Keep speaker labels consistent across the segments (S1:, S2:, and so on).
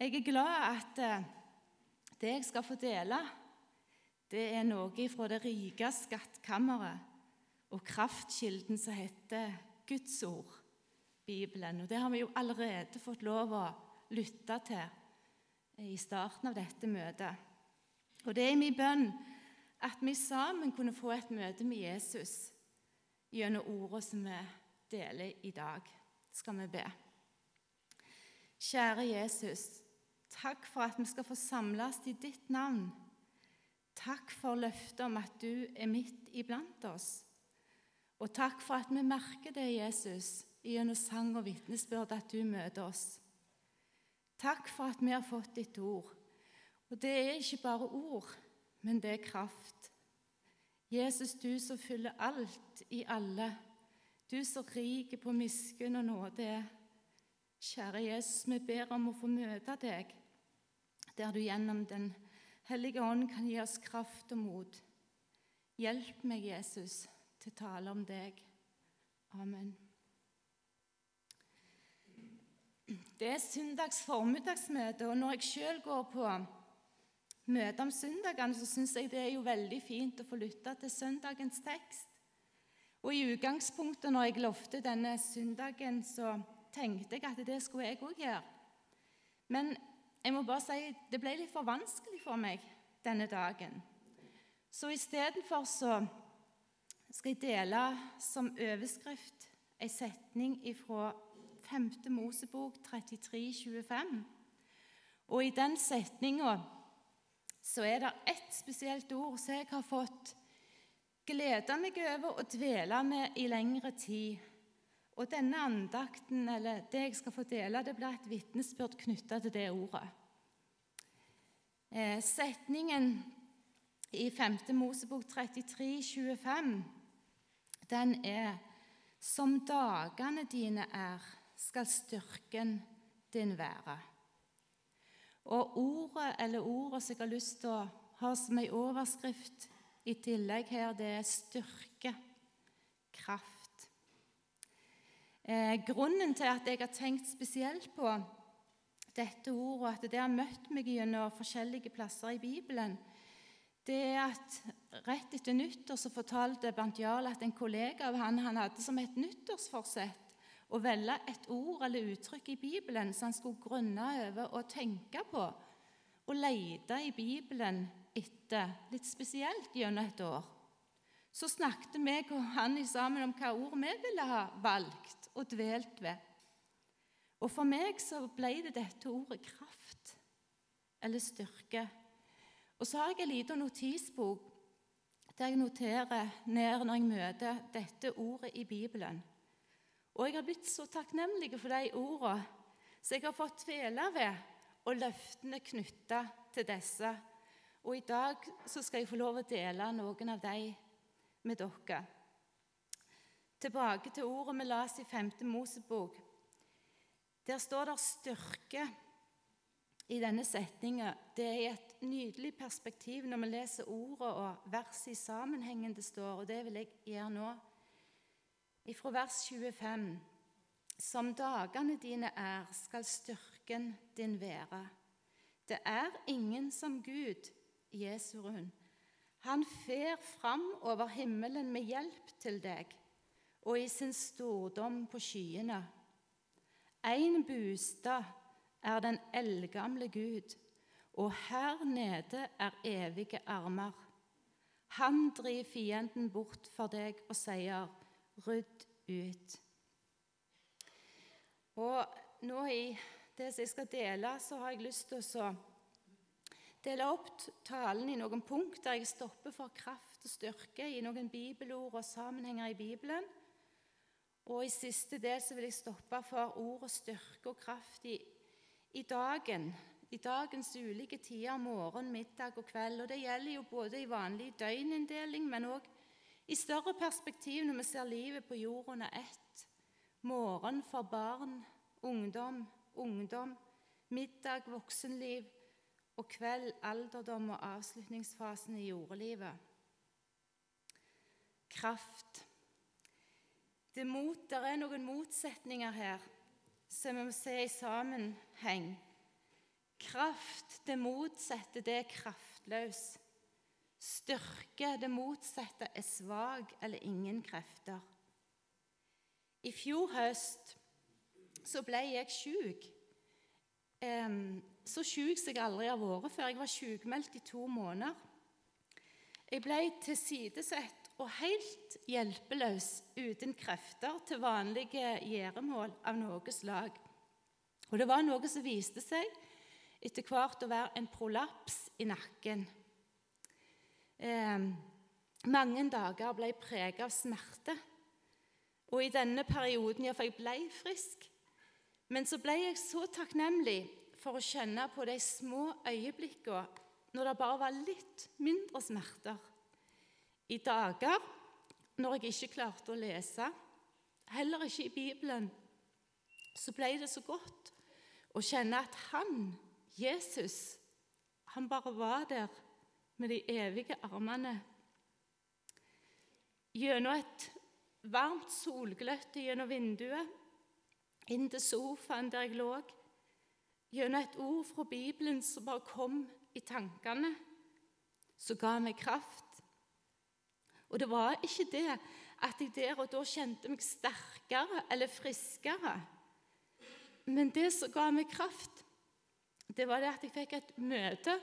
S1: Jeg er glad at eh, det jeg skal få dele, det er noe fra det rike skattkammeret og kraftkilden som heter Guds ord, Bibelen. Og Det har vi jo allerede fått lov å lytte til i starten av dette møtet. Og Det er min bønn at vi sammen kunne få et møte med Jesus gjennom ordene som vi deler i dag. Skal vi be. Kjære Jesus, takk for at vi skal få samles i ditt navn. Takk for løftet om at du er midt iblant oss. Og takk for at vi merker det, Jesus, gjennom sang og vitnesbyrd, at du møter oss. Takk for at vi har fått ditt ord. Og det er ikke bare ord, men det er kraft. Jesus, du som fyller alt i alle. Du som riker på miskunn og nåde. Kjære Jesus, vi ber om å få møte deg, der du gjennom Den hellige ånd kan gi oss kraft og mot. Hjelp meg, Jesus, til å tale om deg. Amen. Det er søndags formiddagsmøte, og når jeg sjøl går på møte om søndagene, så syns jeg det er jo veldig fint å få lytte til søndagens tekst. Og i utgangspunktet, når jeg lovte denne søndagen, så tenkte jeg at det skulle jeg òg gjøre. Men jeg må bare si det ble litt for vanskelig for meg denne dagen. Så istedenfor så skal jeg dele som overskrift en setning fra 5. Mosebok 33, 25. Og i den setninga så er det ett spesielt ord som jeg har fått glede meg over å dvele med i lengre tid. Og denne andakten, eller det jeg skal få dele, det blir et vitnesbyrd knytta til det ordet. Eh, setningen i 5. Mosebok 33, 25, den er Som dagene dine er, skal styrken din være. Og ordet eller ordet som jeg har lyst til å ha som ei overskrift i tillegg her, det er styrke, kraft. Eh, grunnen til at jeg har tenkt spesielt på dette ordet, og at det har møtt meg gjennom forskjellige plasser i Bibelen, det er at rett etter nyttår så fortalte Bernt Jarl at en kollega av han, han hadde som et nyttårsforsett å velge et ord eller uttrykk i Bibelen som han skulle grunne over og tenke på og lete i Bibelen etter, litt spesielt gjennom et år. Så snakket meg og han sammen om hva ord vi ville ha valgt og dvelt ved. Og for meg så ble det dette ordet kraft, eller styrke. Og så har jeg en liten notisbok der jeg noterer ned når jeg møter dette ordet i Bibelen. Og jeg har blitt så takknemlig for de ordene som jeg har fått dvele ved, og løftene knytta til disse. Og i dag så skal jeg få lov å dele noen av dem med dere. Tilbake til ordet vi las i 5. Mosebok. Der står det styrke i denne setninga. Det er et nydelig perspektiv når vi leser ordet og verset i sammenhengen det står, og det vil jeg gjøre nå ifra vers 25. Som dagene dine er, skal styrken din være. Det er ingen som Gud, Jesurun. Han fer fram over himmelen med hjelp til deg, og i sin stordom på skyene. Én bostad er den eldgamle Gud, og her nede er evige armer. Han driver fienden bort for deg og sier, rydd ut. Og nå i det som jeg skal dele, så har jeg lyst til å dele opp talen i noen punkt der jeg stopper for kraft og styrke i noen bibelord og sammenhenger i Bibelen. Og i siste del så vil jeg stoppe for ord og styrke og kraft i, i dagen. I dagens ulike tider, morgen, middag og kveld. Og det gjelder jo både i vanlig døgninndeling, men òg i større perspektiv når vi ser livet på jord under ett. Morgen for barn, ungdom, ungdom, middag, voksenliv og kveld, alderdom og avslutningsfasen i jordelivet. Kraft. Det, mot, det er noen motsetninger her som vi må se i sammenheng. Kraft, det motsatte, det er kraftløs. Styrke, det motsatte, er svak eller ingen krefter. I fjor høst så ble jeg sjuk. så sjuk som jeg aldri har vært før. Jeg var sjukmeldt i to måneder. Jeg ble tilsidesett og helt hjelpeløs, uten krefter til vanlige gjøremål av noe slag. Og det var noe som viste seg etter hvert å være en prolaps i nakken. Eh, mange dager ble preget av smerte. Og i denne perioden ja, for jeg ble frisk. Men så ble jeg så takknemlig for å kjenne på de små øyeblikkene når det bare var litt mindre smerter. I dager når jeg ikke klarte å lese, heller ikke i Bibelen, så ble det så godt å kjenne at han, Jesus, han bare var der med de evige armene. Gjennom et varmt solgløtte gjennom vinduet, inn til sofaen der jeg lå, gjennom et ord fra Bibelen som bare kom i tankene, som ga meg kraft. Og det var ikke det at jeg der og da kjente meg sterkere eller friskere. Men det som ga meg kraft, det var det at jeg fikk et møte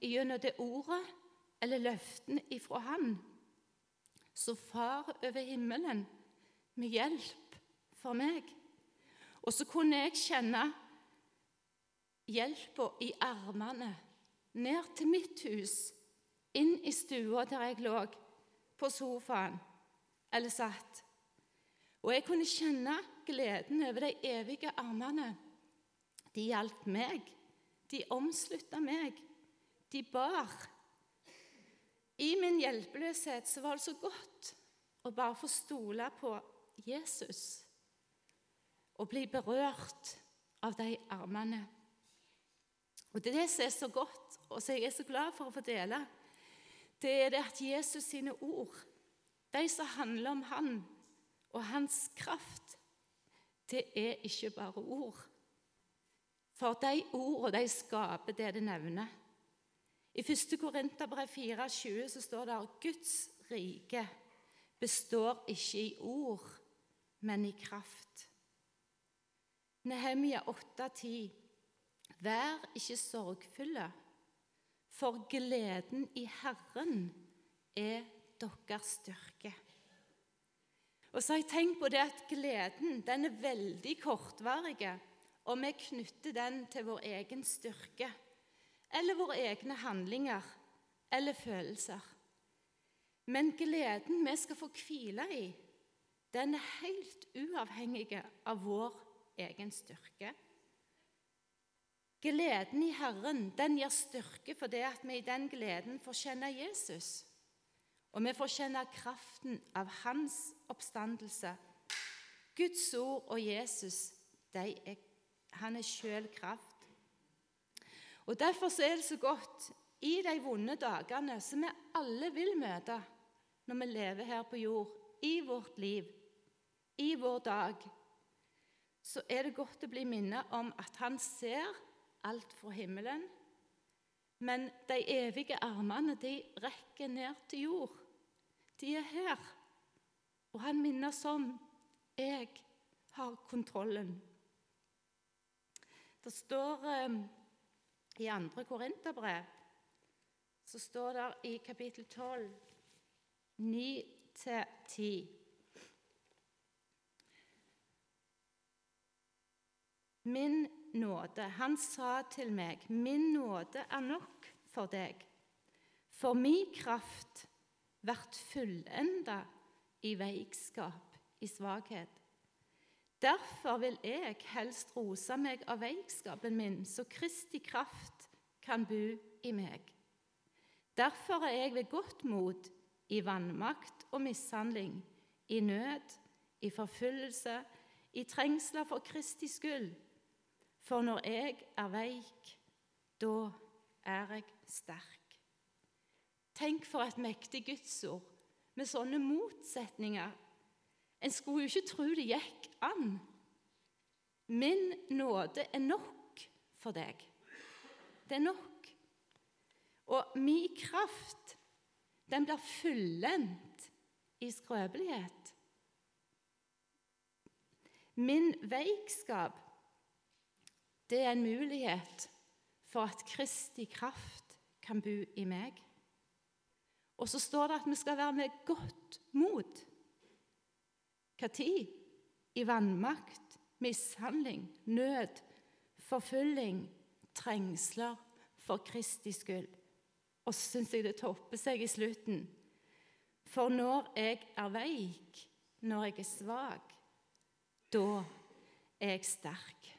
S1: gjennom det ordet eller løften ifra Han. Så Far over himmelen med hjelp for meg. Og så kunne jeg kjenne hjelpa i armene ned til mitt hus, inn i stua der jeg lå på sofaen eller satt. Og jeg kunne kjenne gleden over de evige armene. De hjalp meg. De omslutta meg. De bar. I min hjelpeløshet så var det så godt å bare få stole på Jesus og bli berørt av de armene. Og Det er det som er så godt, og som jeg er så glad for å få dele det er det at Jesus sine ord, de som handler om han og hans kraft, det er ikke bare ord. For de ordene de skaper det det nevner. I 1. Korinterbrev 4,20 så står det at Guds rike består ikke i ord, men i kraft. Nehemia 8,10.: Vær ikke sorgfulle for gleden i Herren er deres styrke. Og så har jeg tenkt på det at gleden den er veldig kortvarig og vi knytter den til vår egen styrke eller våre egne handlinger eller følelser. Men gleden vi skal få hvile i, den er helt uavhengig av vår egen styrke Gleden i Herren den gir styrke for det at vi i den gleden får kjenne Jesus. Og vi får kjenne kraften av hans oppstandelse. Guds ord og Jesus, er, han er sjøl kraft. Og Derfor er det så godt i de vonde dagene som vi alle vil møte når vi lever her på jord, i vårt liv, i vår dag, så er det godt å bli minnet om at han ser alt fra himmelen. Men de evige armene de rekker ned til jord. De er her. Og han minner som om jeg har kontrollen. Det står eh, i 2. Korinterbrev så står det i kapittel 12, 9-10 Min nåde. Han sa til meg, 'Min nåde er nok for deg, for min kraft vert fullenda i veikskap, i svakhet.' Derfor vil jeg helst rose meg av veikskapen min, så Kristi kraft kan bo i meg. Derfor er jeg ved godt mot i vannmakt og mishandling, i nød, i forfølgelse, i trengsler for Kristi skyld for når jeg er veik, da er jeg sterk. Tenk for et mektig gudsord med sånne motsetninger. En skulle jo ikke tro det gikk an. Min nåde er nok for deg. Det er nok. Og min kraft, den blir fullendt i skrøpelighet. Min veikskap, det er en mulighet for at Kristi kraft kan bo i meg. Og så står det at vi skal være med godt mot. Når? I vannmakt, mishandling, nød, forfølging, trengsler for Kristi skyld. Og så syns jeg det topper seg i slutten. For når jeg er veik, når jeg er svak, da er jeg sterk.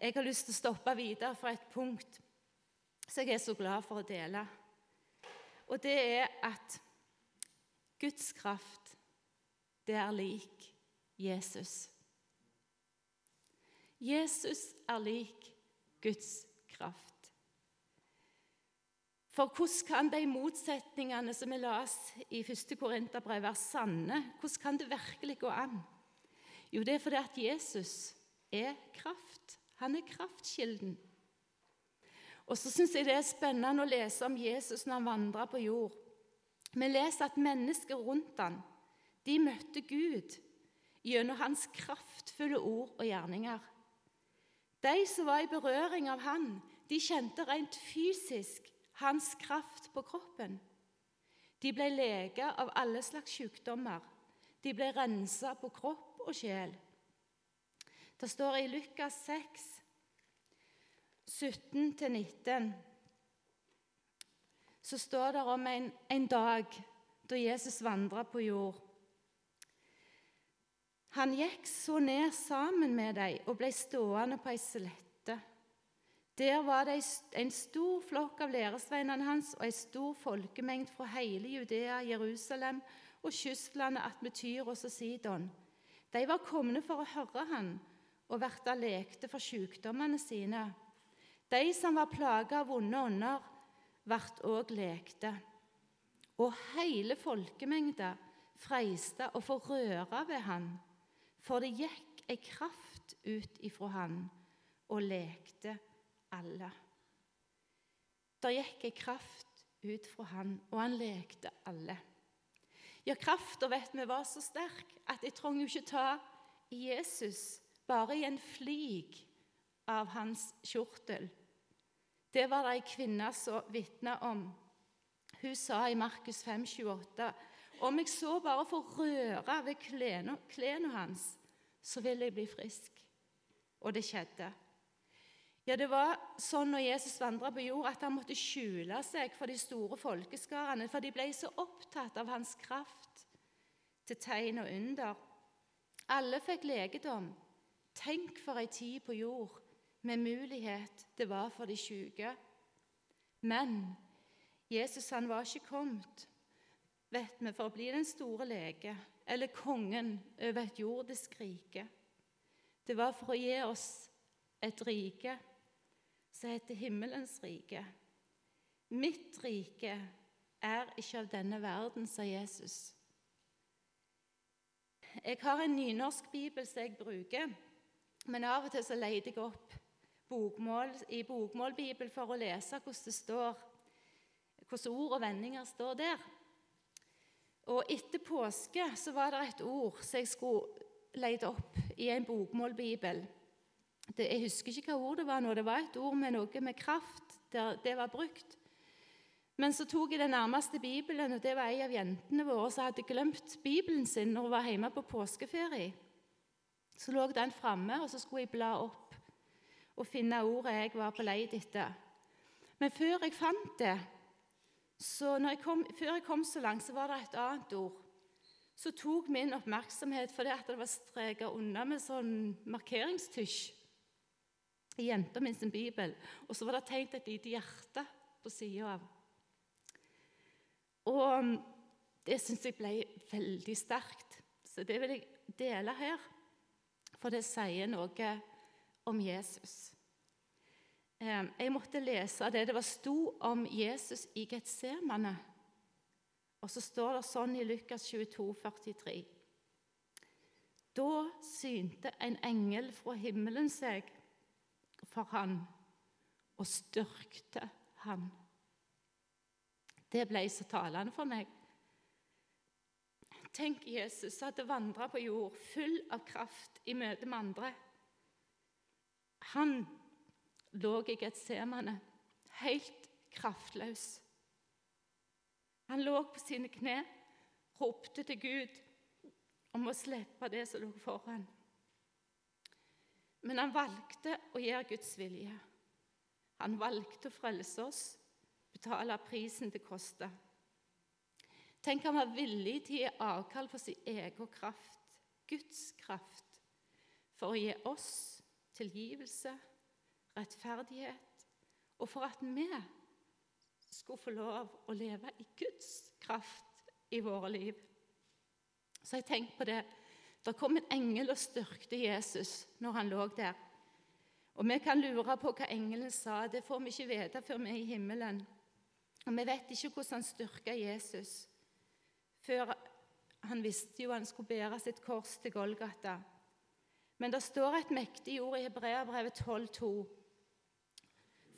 S1: Jeg har lyst til å stoppe videre fra et punkt som jeg er så glad for å dele. Og det er at Guds kraft, det er lik Jesus. Jesus er lik Guds kraft. For hvordan kan de motsetningene som vi las i 1. Korinterbrev, være sanne? Hvordan kan det virkelig gå an? Jo, det er fordi at Jesus er kraft. Han er kraftkilden. Og så syns jeg det er spennende å lese om Jesus når han vandra på jord. Vi leser at mennesker rundt han, de møtte Gud gjennom hans kraftfulle ord og gjerninger. De som var i berøring av han, de kjente rent fysisk hans kraft på kroppen. De ble leget av alle slags sykdommer. De ble rensa på kropp og sjel. Det står i Lukas 6, 17-19 så står det om en, en dag da Jesus vandra på jord. Han gikk så ned sammen med dem og ble stående på ei slette. Der var det en stor flokk av læresveinene hans og en stor folkemengd fra hele Judea, Jerusalem og kystlandet attmed Tyros og Sidon. De var komne for å høre han og bli lekte for sykdommene sine. De som var plaga av vonde ånder, ble òg lekte. Og hele folkemengda freista å få røre ved han, for det gikk ei kraft ut ifra han og lekte alle. Der gikk ei kraft ut fra han, og han lekte alle. Ja, krafta vet vi var så sterk at jeg trenger jo ikke ta Jesus bare i en flik av hans kjortel. Det var det ei kvinne som vitna om. Hun sa i Markus 5, 28, om jeg så bare får røre ved klærne hans, så vil jeg bli frisk. Og det skjedde. Ja, Det var sånn når Jesus vandra på jord, at han måtte skjule seg for de store folkeskarene, for de ble så opptatt av hans kraft til tegn og under. Alle fikk legedom. Tenk for ei tid på jord med mulighet det var for de sjuke. Men Jesus han var ikke kommet vet vi, for å bli den store lege eller kongen over et jordisk rike. Det var for å gi oss et rike som heter himmelens rike. Mitt rike er ikke av denne verden, sa Jesus. Jeg har en nynorsk bibel som jeg bruker, men av og til så leter jeg opp bokmål, i bokmålbibel for å lese hvordan det står, hvordan ord og vendinger står der. Og Etter påske så var det et ord som jeg skulle lete opp i en bokmålbibel det, Jeg husker ikke hva ord det var nå. Det var et ord med noe med kraft. Der det var brukt. Men så tok jeg den nærmeste Bibelen, og det var ei av jentene våre som hadde glemt Bibelen sin når hun var hjemme på påskeferie. Så lå den framme, og så skulle jeg bla opp og finne ordet jeg var på leit etter. Men før jeg fant det, så jeg kom, før jeg kom så langt, så var det et annet ord. Så tok min oppmerksomhet fordi det var streka unna med sånn markeringstysj i jenta mi sin bibel, og så var det tegnet et lite hjerte på sida av. Og um, det syns jeg ble veldig sterkt, så det vil jeg dele her. For det sier noe om Jesus. Jeg måtte lese det det var sto om Jesus i Getsemane. Og så står det sånn i Lukas 22, 43. Da synte en engel fra himmelen seg for han og styrkte han. Det ble så talende for meg. Tenk Jesus hadde vandra på jord full av kraft i møte med andre. Han lå i Getsemane helt kraftløs. Han lå på sine kne, ropte til Gud om å slippe det som lå foran. Men han valgte å gjøre Guds vilje. Han valgte å frelse oss, betale prisen det kosta. Tenk han var villig til å gi avkall på sin egen kraft, Guds kraft, for å gi oss tilgivelse, rettferdighet, og for at vi skulle få lov å leve i Guds kraft i våre liv. Så jeg tenkte på det. Det kom en engel og styrkte Jesus når han lå der. Og Vi kan lure på hva engelen sa. Det får vi ikke vite før vi er i himmelen. Og Vi vet ikke hvordan han styrka Jesus før han visste jo han skulle bære sitt kors til Golgata. Men det står et mektig ord i Hebreabrevet 12,2.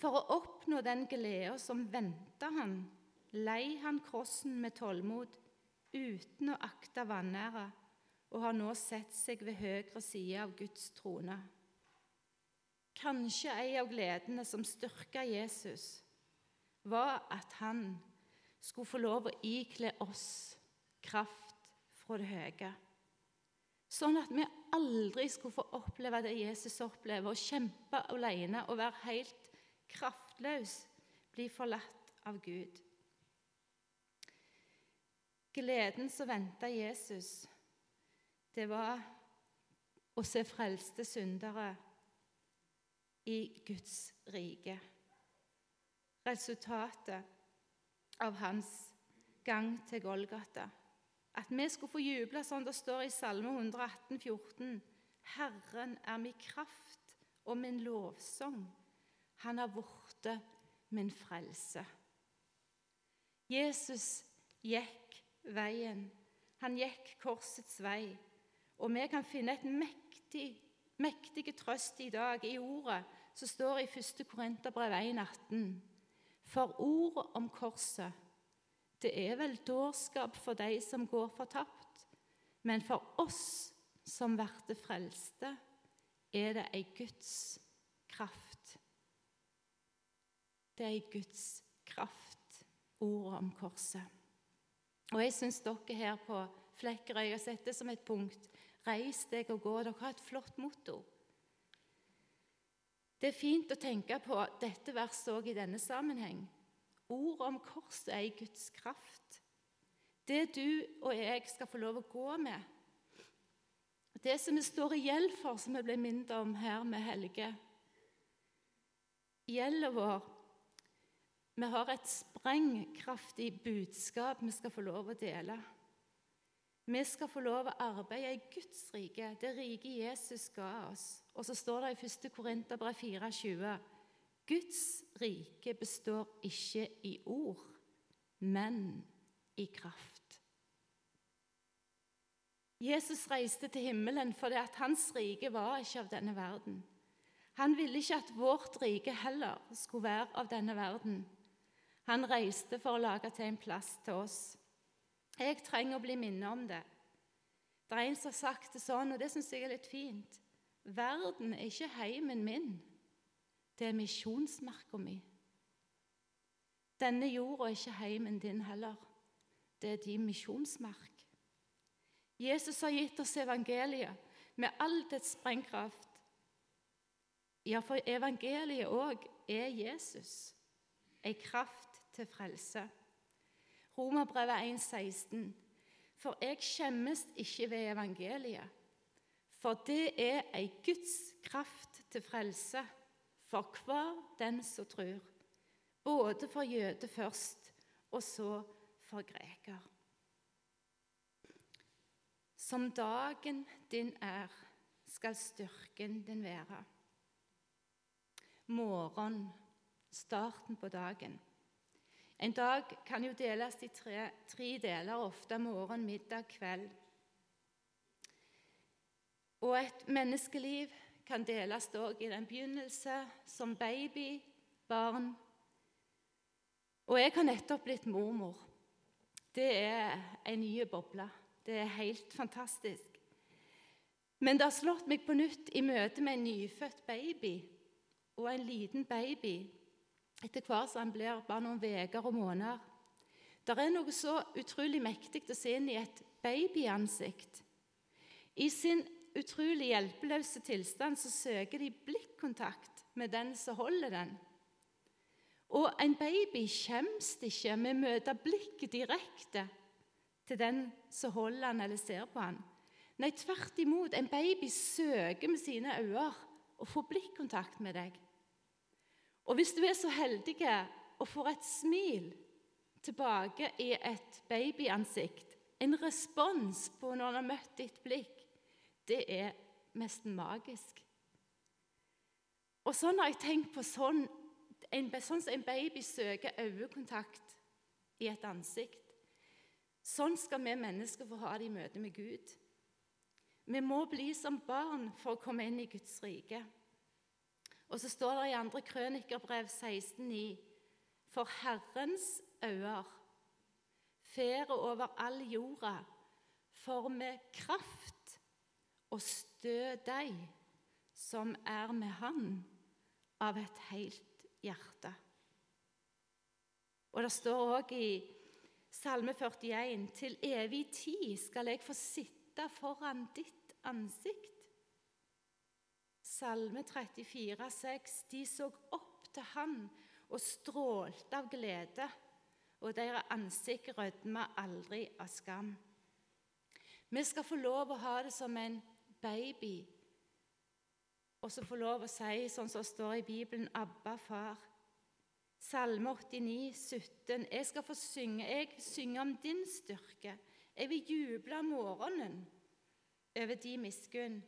S1: For å oppnå den gleda som venta han, lei han krossen med tålmod, uten å akte vanære, og har nå sett seg ved høyre side av Guds trone. Kanskje ei av gledene som styrka Jesus, var at han skulle få lov å ikle oss kraft fra det høye. Sånn at vi aldri skulle få oppleve det Jesus opplever, å kjempe alene og være helt kraftløs, bli forlatt av Gud. Gleden som venta Jesus, det var å se frelste syndere i Guds rike. Resultatet av hans gang til Golgata. At vi skulle få juble sånn det står i Salme 118, 14. Herren er min kraft og min lovsang. Han har blitt min frelse. Jesus gikk veien. Han gikk korsets vei. Og vi kan finne et mektig, mektig trøst i dag i ordet som står i 1. Korinterbrev 1,18. For ordet om korset det er vel dårskap for de som går fortapt, men for oss som blir frelste, er det ei Guds kraft. Det er ei Guds kraft, ordet om korset. Og jeg syns dere her på Flekkerøy har sett det som et punkt. Reis deg og gå. Dere har et flott motto. Det er fint å tenke på dette verset òg i denne sammenheng. Ordet om korset er i Guds kraft. Det du og jeg skal få lov å gå med. Det som vi står i gjeld for, som vi ble minnet om her med Helge Gjelda vår Vi har et sprengkraftig budskap vi skal få lov å dele. Vi skal få lov å arbeide i Guds rike, det rike Jesus ga oss. Og så står det i 1. Korinterbrev 4,20.: Guds rike består ikke i ord, men i kraft. Jesus reiste til himmelen fordi at hans rike var ikke av denne verden. Han ville ikke at vårt rike heller skulle være av denne verden. Han reiste for å lage til en plass til oss. Jeg trenger å bli minnet om det. Det er en som har sagt det sånn, og det syns jeg er litt fint. Verden er ikke heimen min. Det er misjonsmerka mi. Denne jorda er ikke heimen din heller. Det er din misjonsmark. Jesus har gitt oss evangeliet med all dets sprengkraft. Ja, for evangeliet òg er Jesus, ei kraft til frelse. Romerbrevet 1,16.: For jeg skjemmes ikke ved evangeliet, for det er ei Guds kraft til frelse for hver den som tror, både for jøde først, og så for greker. Som dagen din er, skal styrken din være. Morgen, starten på dagen. En dag kan jo deles i tre, tre deler, ofte morgen, middag, kveld. Og et menneskeliv kan deles òg i den begynnelse, som baby, barn. Og jeg har nettopp blitt mormor. Det er en ny boble. Det er helt fantastisk. Men det har slått meg på nytt i møte med en nyfødt baby og en liten baby etter hvert som han blir bare noen uker og måneder. Det er noe så utrolig mektig å se inn i et babyansikt. I sin utrolig hjelpeløse tilstand så søker de blikkontakt med den som holder den. Og en baby skjemmes ikke med å møte blikket direkte til den som holder han eller ser på han. Nei, tvert imot. En baby søker med sine øyne å få blikkontakt med deg. Og hvis du er så heldig og får et smil tilbake i et babyansikt, en respons på når han har møtt ditt blikk, det er nesten magisk. Og sånn har jeg tenkt på sånn, en, sånn som en baby søker øyekontakt i et ansikt. Sånn skal vi mennesker få ha det i møte med Gud. Vi må bli som barn for å komme inn i Guds rike. Og så står det i 2. Krønikerbrev 16,9.: For Herrens øyne fer over all jorda, for med kraft å stø deg som er med Han, av et helt hjerte. Og det står òg i Salme 41.: Til evig tid skal jeg få sitte foran ditt ansikt. Salme 34, 6. De så opp til han og strålte av glede, og deres ansikt rødma aldri av skam. Vi skal få lov å ha det som en baby, og så få lov å si, sånn som det står i Bibelen, 'Abba, far'. Salme 89, 17. Jeg skal få synge, jeg synger om din styrke. Jeg vil juble om morgenen over din miskunn.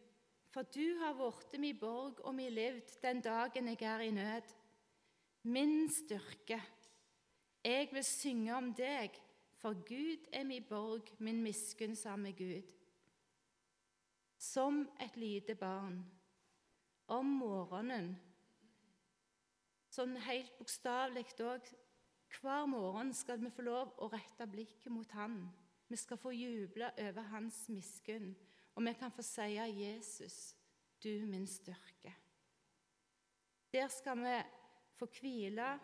S1: For du har blitt min borg og min levd den dagen jeg er i nød. Min styrke. Jeg vil synge om deg, for Gud er min borg, min miskunnsomme Gud. Som et lite barn. Om morgenen sånn helt bokstavelig òg Hver morgen skal vi få lov å rette blikket mot Han. Vi skal få juble over Hans miskunn, og vi kan få si 'Jesus, du min styrke'. Der skal vi få hvile,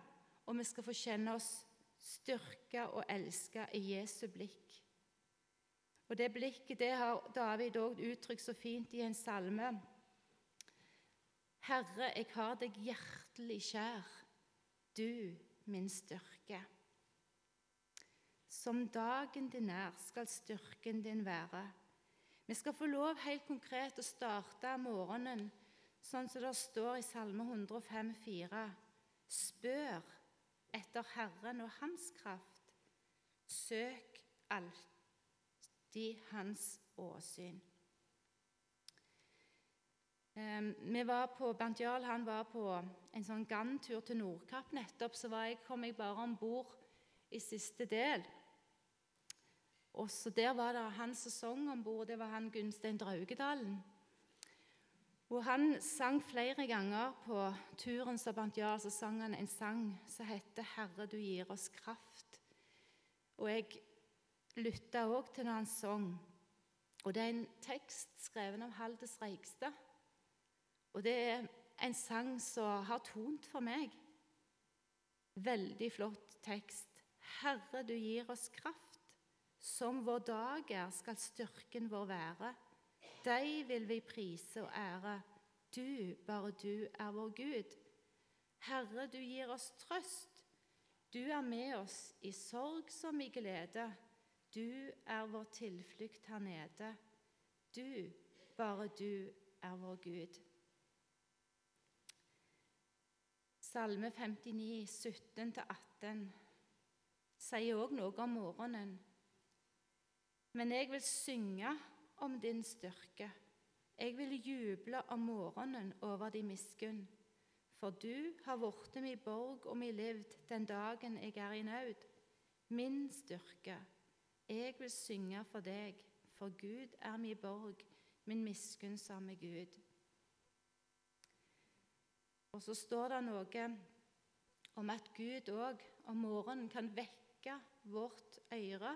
S1: og vi skal få kjenne oss styrka og elska i Jesu blikk. Og Det blikket det har David òg uttrykt så fint i en salme. Herre, jeg har deg hjertelig kjær, du min styrke. Som dagen din er, skal styrken din være. Vi skal få lov helt konkret å starte morgenen sånn som det står i Salme 105, 105,4. Spør etter Herren og Hans kraft. Søk alltid Hans åsyn. Vi var på, Bernt Jarl han var på en sånn gantur til Nordkapp nettopp. Så jeg, kom jeg bare om bord i siste del. Og så Der var det hans sesong om bord. Det var han Gunstein Draugedalen. Og Han sang flere ganger på turen som Bernt Jarl, så sang han en sang som heter 'Herre, du gir oss kraft'. Og Jeg lytta òg til når han sang. Og Det er en tekst skrevet av Haldes Reigstad. Og det er en sang som har tont for meg. Veldig flott tekst. Herre, du gir oss kraft. Som vår dag er, skal styrken vår være. Deg vil vi prise og ære. Du, bare du, er vår Gud. Herre, du gir oss trøst. Du er med oss i sorg som i glede. Du er vår tilflukt her nede. Du, bare du, er vår Gud. Salme 59, 17-18 sier òg noe om morgenen. Men jeg vil synge om din styrke. Jeg vil juble om morgenen over din miskunn. For du har blitt min borg og min levd den dagen jeg er i nød. Min styrke. Jeg vil synge for deg, for Gud er min borg, min miskunnsomme Gud. Og så står det noe om at Gud òg om morgenen kan vekke vårt øre.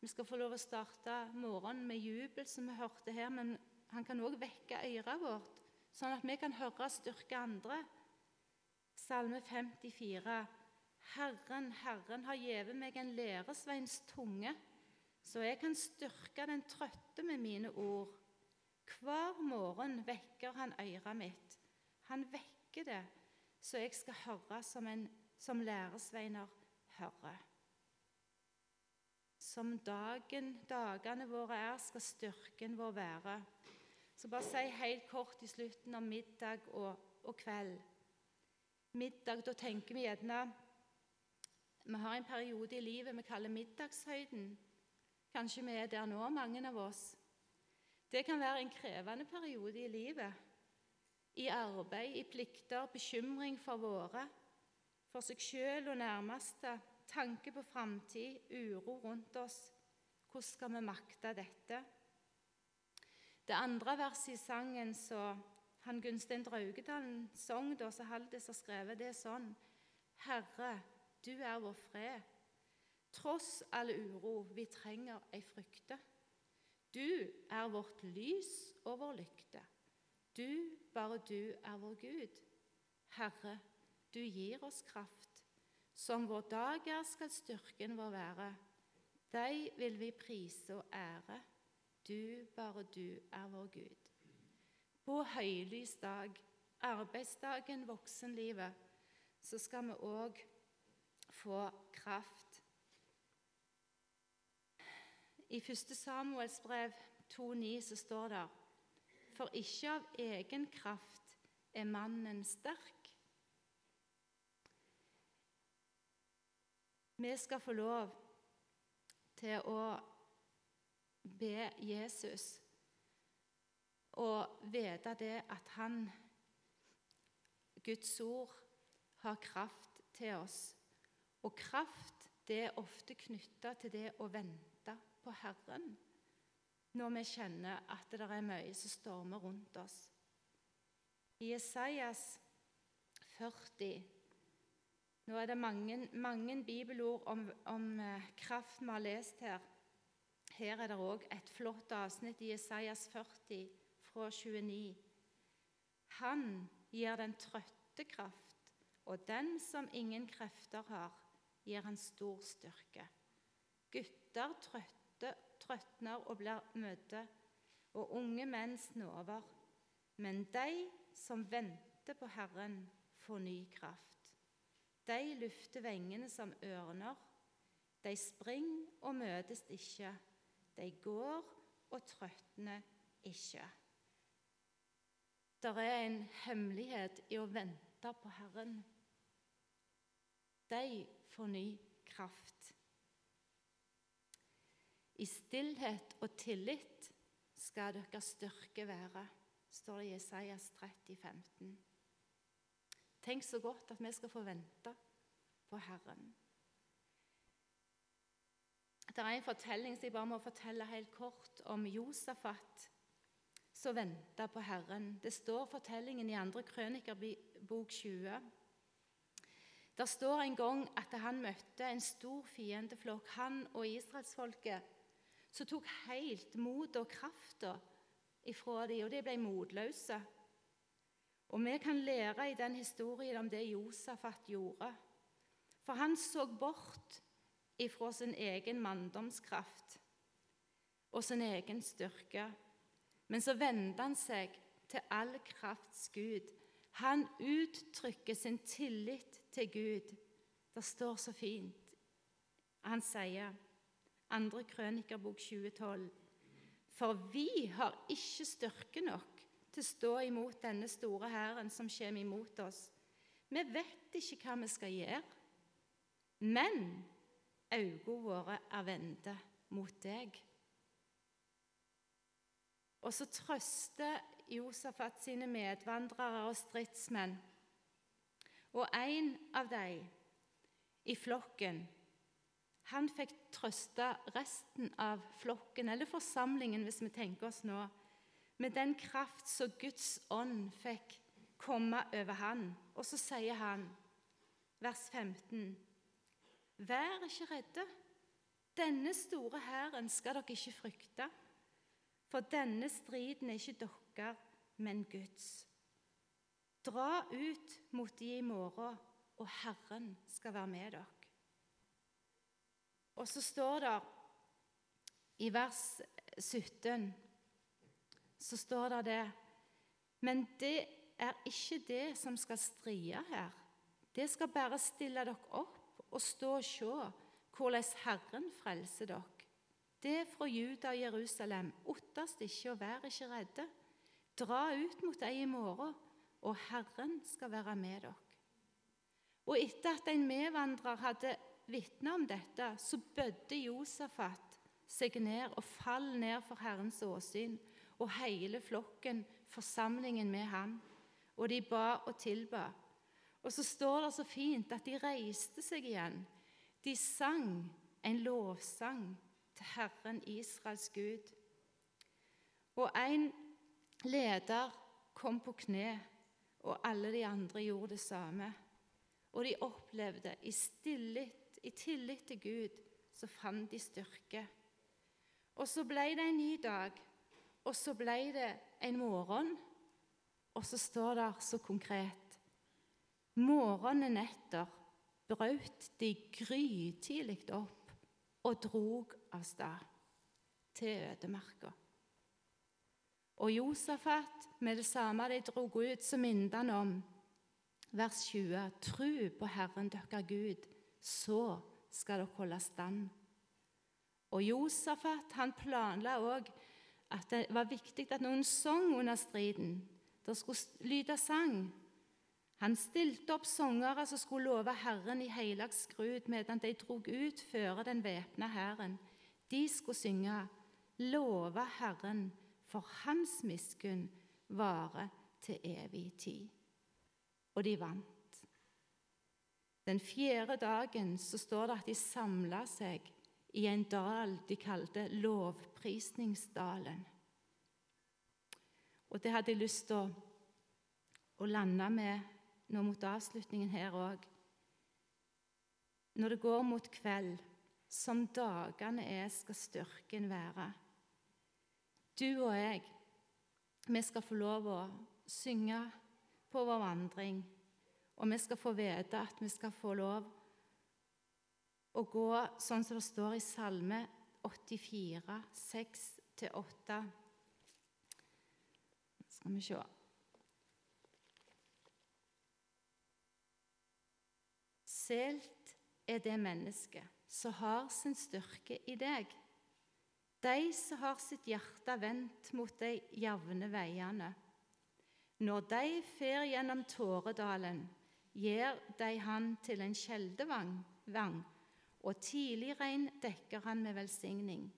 S1: Vi skal få lov å starte morgenen med jubel, som vi hørte her, men han kan òg vekke øret vårt, sånn at vi kan høre og styrke andre. Salme 54. Herren, Herren har gjeve meg en læresveins tunge, så jeg kan styrke den trøtte med mine ord. Hver morgen vekker han øret mitt. Han vekker det, så jeg skal høre som, en, som læresveiner hører. Som dagen, dagene våre er, skal styrken vår være. Så bare si helt kort i slutten om middag og, og kveld. Middag, da tenker vi gjerne Vi har en periode i livet vi kaller middagshøyden. Kanskje vi er der nå, mange av oss. Det kan være en krevende periode i livet. I arbeid, i plikter, bekymring for våre, for seg sjøl og nærmeste, tanke på framtid, uro rundt oss. Hvordan skal vi makte dette? Det andre verset i sangen så han Gunstein Draugedalen sang da, så Haldis har skrevet det sånn Herre, du er vår fred. Tross all uro vi trenger ei frykte. Du er vårt lys og vår lykte. Du, bare du, er vår Gud. Herre, du gir oss kraft. Som vår dag er, skal styrken vår være. Deg vil vi prise og ære. Du, bare du, er vår Gud. På høylys dag, arbeidsdagen, voksenlivet, så skal vi òg få kraft i 1. Samuels brev 2,9 så står det For ikke av egen kraft er mannen sterk. Vi skal få lov til å be Jesus og vite det at han, Guds ord, har kraft til oss. Og kraft det er ofte knytta til det å vente på Herren når vi kjenner at det er mye som stormer rundt oss. I Isaias 40 Nå er det mange, mange bibelord om, om eh, kraft vi har lest her. Her er det òg et flott avsnitt i Isaias 40 fra 29. Han gir den trøtte kraft, og den som ingen krefter har, gir han stor styrke. Gutter trøtte trøtner og blir møte, og unge menn snover. Men de som venter på Herren, får ny kraft. De lufter vengene som ørner. De springer og møtes ikke. De går og trøtner ikke. Det er en hemmelighet i å vente på Herren. De får ny kraft. I stillhet og tillit skal deres styrke være, står det i Jesajas 30, 15. Tenk så godt at vi skal få vente på Herren. Det er en fortelling som jeg bare må fortelle helt kort om Josafat som venta på Herren. Det står fortellingen i 2. krønikerbok 20. Der står en gang at han møtte en stor fiendeflokk, han og israelsfolket som tok helt motet og krafta ifra dem, og de ble motløse. Og vi kan lære i den historien om det Josafat gjorde. For han så bort ifra sin egen manndomskraft og sin egen styrke. Men så vendte han seg til all krafts Gud. Han uttrykker sin tillit til Gud. Det står så fint. Han sier andre krønikerbok 2012. For vi har ikke styrke nok til å stå imot denne store hæren som kommer imot oss. Vi vet ikke hva vi skal gjøre, men øynene våre er vendte mot deg. Og så trøster Josafat sine medvandrere og stridsmenn. Og en av dem i flokken han fikk trøste resten av flokken, eller forsamlingen, hvis vi tenker oss nå, med den kraft som Guds ånd fikk komme over han. Og så sier han, vers 15.: Vær ikke redde. Denne store hæren skal dere ikke frykte, for denne striden er ikke deres, men Guds. Dra ut mot de i morgen, og Herren skal være med dere. Og så står det i vers 17 så står det det Men det er ikke det som skal stride her. Det skal bare stille dere opp og stå og se hvordan Herren frelser dere. Det fra Juda og Jerusalem. Ottast ikke og vær ikke redde. Dra ut mot dem i morgen, og Herren skal være med dere. Og etter at en medvandrer hadde vitna om dette, så bødde Josafat seg ned og fall ned for Herrens åsyn, og hele flokken, forsamlingen med ham. Og de ba og tilba. Og så står det så fint at de reiste seg igjen. De sang en lovsang til Herren Israels Gud. Og en leder kom på kne, og alle de andre gjorde det samme. Og de opplevde i stillit, i tillit til Gud, så fant de styrke. Og så ble det en ny dag, og så ble det en morgen, og så står det så konkret Morgenen etter brøt de grytidlig opp og drog av sted til ødemarka. Og Josafat, med det samme de drog ut, så minnet han om vers 20.: Tru på Herren dere Gud, så skal dere holde stand. Og Josafat han planla òg at det var viktig at noen sang under striden. Det skulle lyde sang. Han stilte opp sangere som skulle love Herren i hellig skrud medan de drog ut føre den væpna hæren. De skulle synge 'Love Herren, for Hans miskunn varer til evig tid'. Og de vant. Den fjerde dagen så står det at de samla seg i en dal de kalte Lovprisningsdalen. Og det hadde jeg lyst til å, å lande med nå mot avslutningen her òg. Når det går mot kveld, som dagene er, skal styrken være. Du og jeg, vi skal få lov å synge på vår vandring, og vi skal få vite at vi skal få lov å gå sånn som det står i Salme 84, 6-8. Skal vi se Selt er det mennesket som har sin styrke i deg. De som har sitt hjerte vendt mot de jevne veiene. Når de fer gjennom Tåredalen, gir de han til en kjeldevang, og tidlig regn dekker han med velsigning.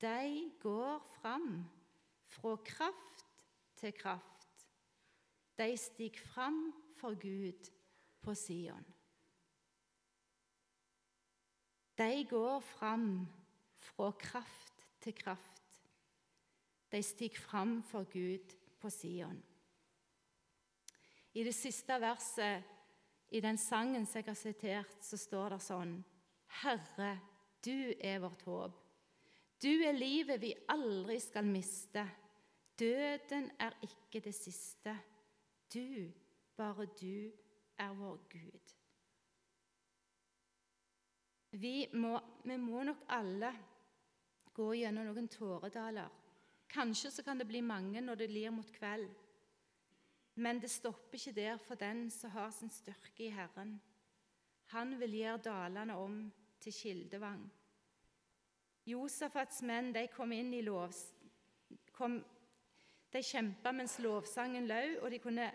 S1: De går fram fra kraft til kraft. De stiger fram for Gud på Sion. De går fram fra kraft til kraft. De stiger fram for Gud på Sion. I det siste verset i den sangen som jeg har sitert, så står det sånn Herre, du er vårt håp. Du er livet vi aldri skal miste. Døden er ikke det siste. Du, bare du, er vår Gud. Vi må, vi må, nok alle gå gjennom noen tåredaler. Kanskje så kan det bli mange når det lir mot kveld. Men det stopper ikke der for den som har sin styrke i Herren. Han vil gjøre dalene om til kildevang. Josafats menn de kom inn i lovs... Kom, de kjempa mens lovsangen løy, og de kunne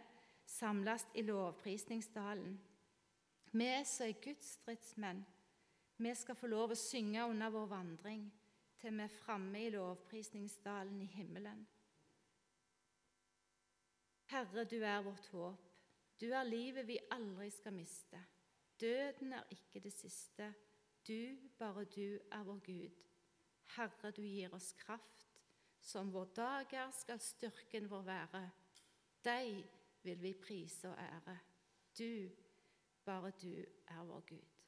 S1: samles i lovprisningsdalen. Vi som er Guds stridsmenn, vi skal få lov å synge under vår vandring til vi er framme i lovprisningsdalen i himmelen. Herre, du er vårt håp. Du er livet vi aldri skal miste. Døden er ikke det siste. Du, bare du, er vår Gud. Herre, du gir oss kraft. Som vår dag er, skal styrken vår være. Deg vil vi prise og ære. Du, bare du, er vår Gud.